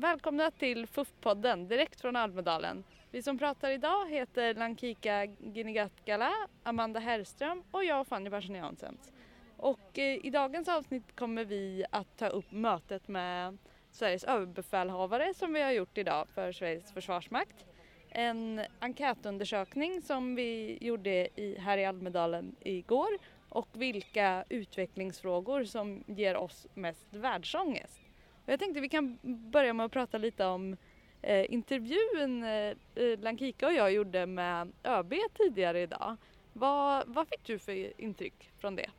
Välkomna till FUF-podden direkt från Almedalen. Vi som pratar idag heter Lankika Ginigatkala, Amanda Herrström och jag Fanny Persson Och eh, i dagens avsnitt kommer vi att ta upp mötet med Sveriges överbefälhavare som vi har gjort idag för Sveriges försvarsmakt. En enkätundersökning som vi gjorde i, här i Almedalen igår och vilka utvecklingsfrågor som ger oss mest världsångest. Och jag tänkte vi kan börja med att prata lite om eh, intervjun eh, eh, Lankika och jag gjorde med ÖB tidigare idag. Vad, vad fick du för intryck från det?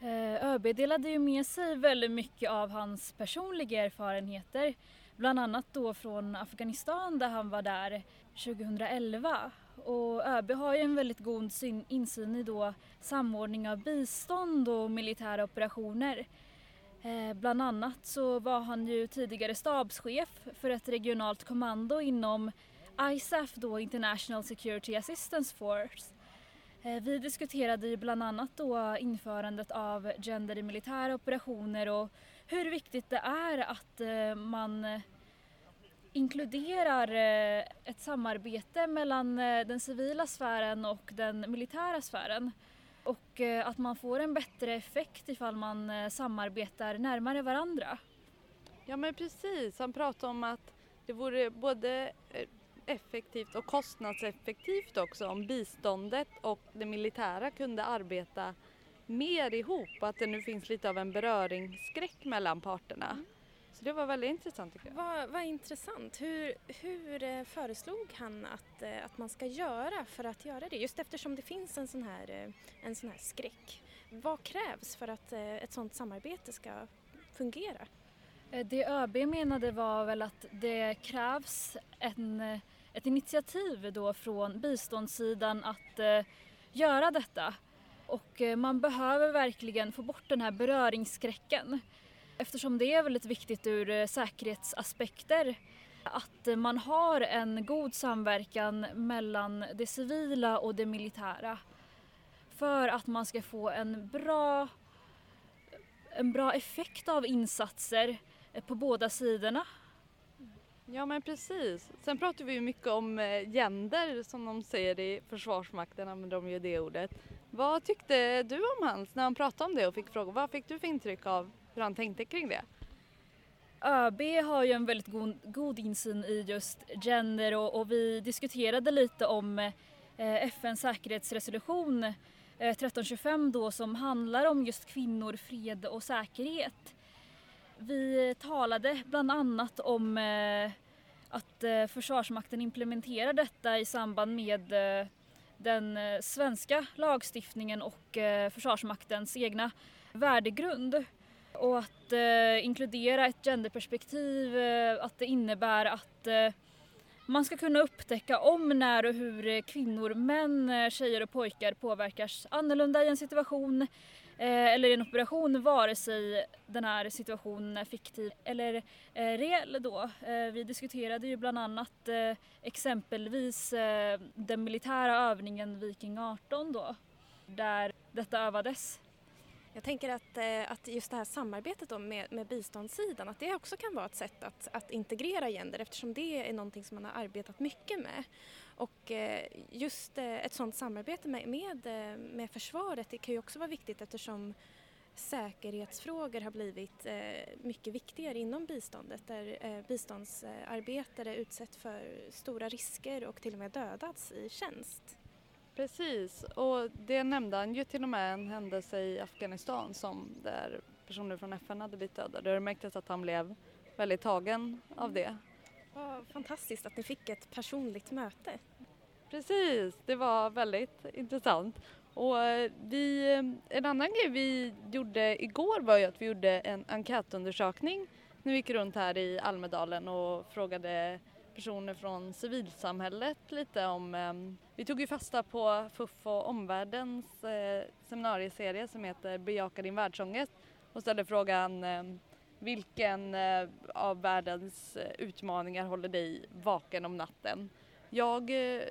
Eh, ÖB delade ju med sig väldigt mycket av hans personliga erfarenheter. Bland annat då från Afghanistan där han var där 2011. Och ÖB har ju en väldigt god insyn i då samordning av bistånd och militära operationer. Eh, bland annat så var han ju tidigare stabschef för ett regionalt kommando inom ISAF, då International Security Assistance Force. Eh, vi diskuterade ju bland annat då införandet av gender i militära operationer och hur viktigt det är att eh, man inkluderar ett samarbete mellan den civila sfären och den militära sfären. Och eh, att man får en bättre effekt ifall man eh, samarbetar närmare varandra. Ja men precis, han pratade om att det vore både eh, effektivt och kostnadseffektivt också om biståndet och det militära kunde arbeta mer ihop och att det nu finns lite av en beröringsskräck mellan parterna. Mm. Så det var väldigt intressant tycker jag. Vad, vad intressant. Hur, hur eh, föreslog han att, eh, att man ska göra för att göra det? Just eftersom det finns en sån här, eh, en sån här skräck. Vad krävs för att ett sånt samarbete ska fungera? Det ÖB menade var väl att det krävs en, ett initiativ då från biståndssidan att göra detta. Och man behöver verkligen få bort den här beröringsskräcken. Eftersom det är väldigt viktigt ur eh, säkerhetsaspekter att eh, man har en god samverkan mellan det civila och det militära för att man ska få en bra, en bra effekt av insatser eh, på båda sidorna. Ja men precis. Sen pratar vi ju mycket om gender som de säger i Försvarsmakten, använder de ju det ordet. Vad tyckte du om hans när han pratade om det och fick frågan? Vad fick du för intryck av hur han tänkte kring det. ÖB har ju en väldigt god, god insyn i just gender och, och vi diskuterade lite om eh, FNs säkerhetsresolution eh, 1325 då som handlar om just kvinnor, fred och säkerhet. Vi talade bland annat om eh, att eh, Försvarsmakten implementerar detta i samband med eh, den eh, svenska lagstiftningen och eh, Försvarsmaktens egna värdegrund. Och att eh, inkludera ett genderperspektiv, eh, att det innebär att eh, man ska kunna upptäcka om, när och hur eh, kvinnor, män, eh, tjejer och pojkar påverkas annorlunda i en situation eh, eller i en operation vare sig den här situationen är fiktiv eller eh, reell då. Eh, vi diskuterade ju bland annat exempelvis den militära övningen Viking 18 då, där detta övades. Jag tänker att, eh, att just det här samarbetet då med, med biståndssidan, att det också kan vara ett sätt att, att integrera gender eftersom det är någonting som man har arbetat mycket med. Och eh, just eh, ett sådant samarbete med, med, med försvaret det kan ju också vara viktigt eftersom säkerhetsfrågor har blivit mycket viktigare inom biståndet där biståndsarbetare utsätts för stora risker och till och med dödats i tjänst. Precis, och det nämnde han ju till och med en händelse i Afghanistan som där personer från FN hade blivit dödade. Det märktes att han blev väldigt tagen av det. Vad fantastiskt att ni fick ett personligt möte. Precis, det var väldigt intressant. Och eh, vi, en annan grej vi gjorde igår var ju att vi gjorde en enkätundersökning när vi gick runt här i Almedalen och frågade personer från civilsamhället lite om, eh, vi tog ju fasta på FUF och omvärldens eh, seminarieserie som heter Bejaka din världsångest och ställde frågan eh, vilken eh, av världens eh, utmaningar håller dig vaken om natten? Jag eh,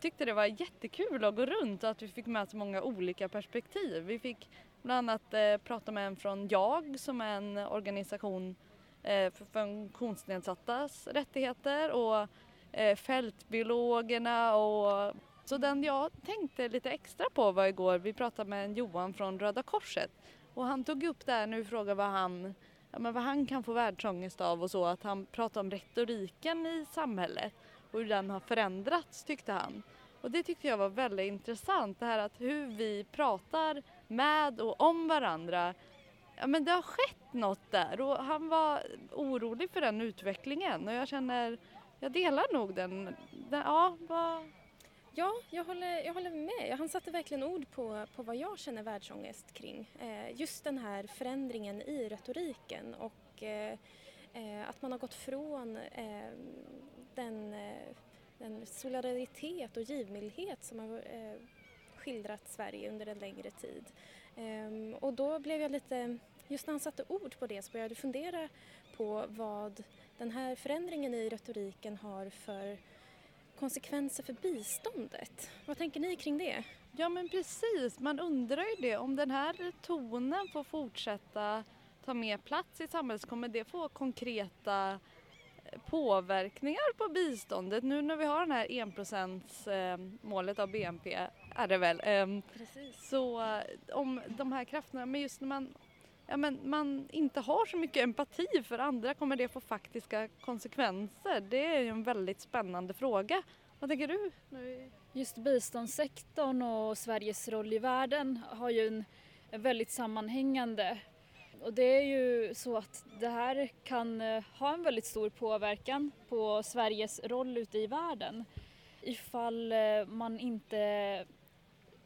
tyckte det var jättekul att gå runt och att vi fick med så många olika perspektiv. Vi fick bland annat eh, prata med en från JAG som är en organisation eh, för funktionsnedsattas rättigheter och eh, fältbiologerna och så den jag tänkte lite extra på var igår, vi pratade med en Johan från Röda Korset och han tog upp det här nu och frågade vad han, ja, men vad han kan få världsångest av och så, att han pratade om retoriken i samhället och hur den har förändrats tyckte han. Och det tyckte jag var väldigt intressant, det här att hur vi pratar med och om varandra. Ja men det har skett något där och han var orolig för den utvecklingen och jag känner, jag delar nog den, den ja, vad, Ja, jag håller, jag håller med. Han satte verkligen ord på, på vad jag känner världsångest kring. Eh, just den här förändringen i retoriken och eh, eh att man har gått från eh, den, eh, den, solidaritet och givmildhet som har eh, skildrat Sverige under en längre tid. Ehm, och då blev jag lite, just när han satte ord på det så började jag fundera på vad den här förändringen i retoriken har för konsekvenser för biståndet. Vad tänker ni kring det? Ja men precis, man undrar ju det. Om den här tonen får fortsätta ta mer plats i samhället kommer det få konkreta eh, påverkningar på biståndet nu när vi har den här enprocentsmålet av BNP är det väl. Ehm, precis. Så eh, om de här krafterna, men just när man, ja, men man inte har så mycket empati för andra kommer det få faktiska konsekvenser? Det är ju en väldigt spännande fråga. Vad tänker du? Just biståndssektorn och Sveriges roll i världen har ju en, en väldigt sammanhängande och det är ju så att det här kan eh, ha en väldigt stor påverkan på Sveriges roll ute i världen ifall eh, man inte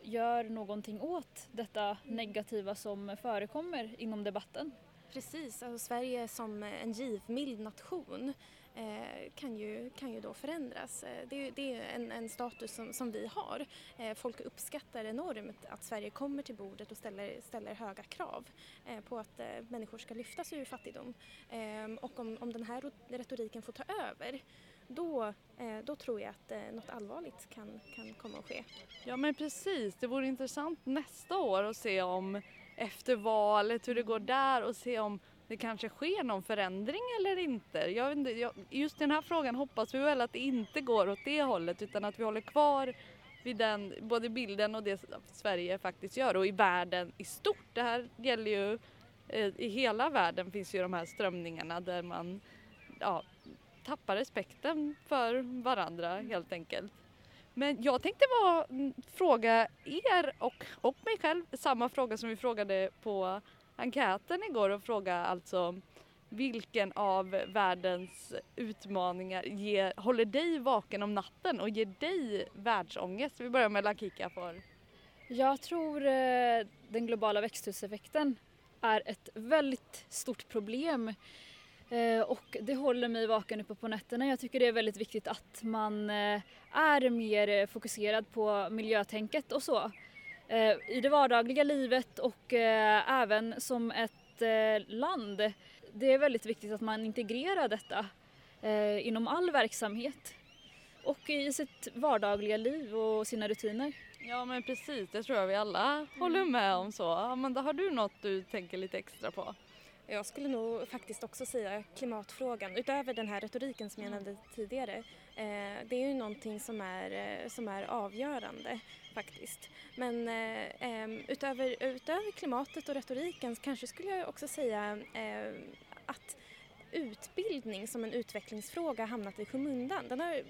gör någonting åt detta negativa som förekommer inom debatten. Precis, alltså Sverige som en givmild nation eh, kan, ju, kan ju då förändras. Eh, det, det är en, en status som, som, vi har. Eh, folk uppskattar enormt att Sverige kommer till bordet och ställer, ställer höga krav eh, på att eh, människor ska lyftas ur fattigdom. Eh, och om, om den här retoriken får ta över då, eh, då tror jag att eh, något allvarligt kan, kan komma att ske. Ja men precis, det vore intressant nästa år att se om efter valet hur det går där och se om det kanske sker någon förändring eller inte. Jag vet inte jag, just den här frågan hoppas vi väl att det inte går åt det hållet utan att vi håller kvar vid den, både bilden och det Sverige faktiskt gör och i världen i stort. Det här gäller ju eh, i hela världen finns ju de här strömningarna där man ja, tappar respekten för varandra helt enkelt. Men jag tänkte bara fråga er och, och mig själv samma fråga som vi frågade på enkäten igår och fråga alltså vilken av världens utmaningar ger, håller dig vaken om natten och ger dig världsångest? Vi börjar med Lakika för. Jag tror eh, den globala växthuseffekten är ett väldigt stort problem och det håller mig vaken uppe på nätterna. Jag tycker det är väldigt viktigt att man eh, är mer fokuserad på miljötänket och så. Eh, I det vardagliga livet och även som ett land. Det är väldigt viktigt att man integrerar detta inom all verksamhet och i sitt vardagliga liv och sina rutiner. Ja men precis, det tror jag vi alla mm. håller med om så. Amanda, har du något du tänker lite extra på? Jag skulle nog faktiskt också säga klimatfrågan, utöver den här retoriken som jag mm. nämnde tidigare. Eh, det är ju någonting som är, eh, som är avgörande faktiskt. Men eh, utöver, utöver klimatet och retoriken kanske skulle jag också säga eh, att utbildning som en utvecklingsfråga hamnat i skymundan. Den har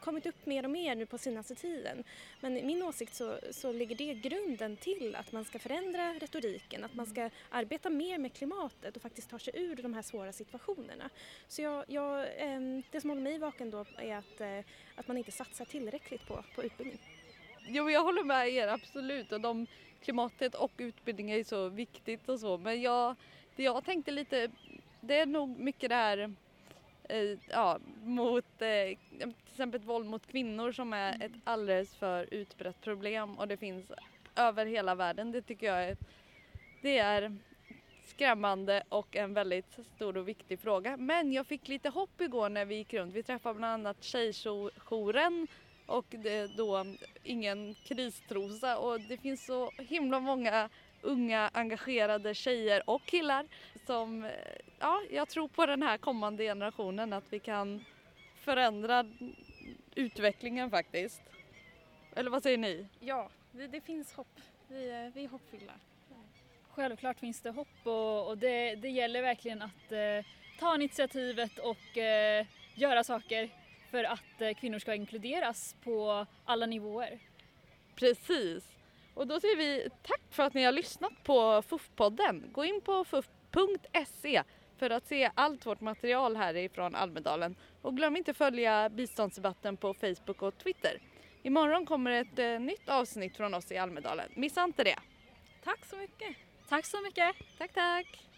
kommit upp mer och mer nu på senaste tiden. Men i min åsikt så, så ligger det grunden till att man ska förändra retoriken, att man ska arbeta mer med klimatet och faktiskt ta sig ur de här svåra situationerna. Så jag, jag, ehm, det som håller mig vaken då är att, eh, att man inte satsar tillräckligt på, på utbildning. Jo, jag håller med er absolut och de, klimatet och utbildning är så viktigt och så men jag, det jag tänkte lite, det är nog mycket det här eh, ja, mot eh, till exempel våld mot kvinnor som är ett alldeles för utbrett problem och det finns över hela världen. Det tycker jag är, det är skrämmande och en väldigt stor och viktig fråga. Men jag fick lite hopp igår när vi gick runt. Vi träffade bland annat Tjejjouren och då ingen kristrosa och det finns så himla många unga engagerade tjejer och killar som, eh, ja, jag tror på den här kommande generationen att vi kan förändra utvecklingen faktiskt. Eller vad säger ni? Ja, det, finns hopp. Vi, är- vi är hoppfulla. Självklart finns det hopp och, och det, det gäller verkligen att eh, ta initiativet och eh, göra saker för att eh, kvinnor ska inkluderas på alla nivåer. Precis. Och då säger vi tack för att ni har lyssnat på FUF-podden. Gå in på fuf.se för att se allt vårt material härifrån Almedalen. Och glöm inte följa biståndsdebatten på Facebook och Twitter. Imorgon kommer ett eh, nytt avsnitt från oss i Almedalen. Missa inte det. Tack så mycket! Tack så mycket! Tack, tack!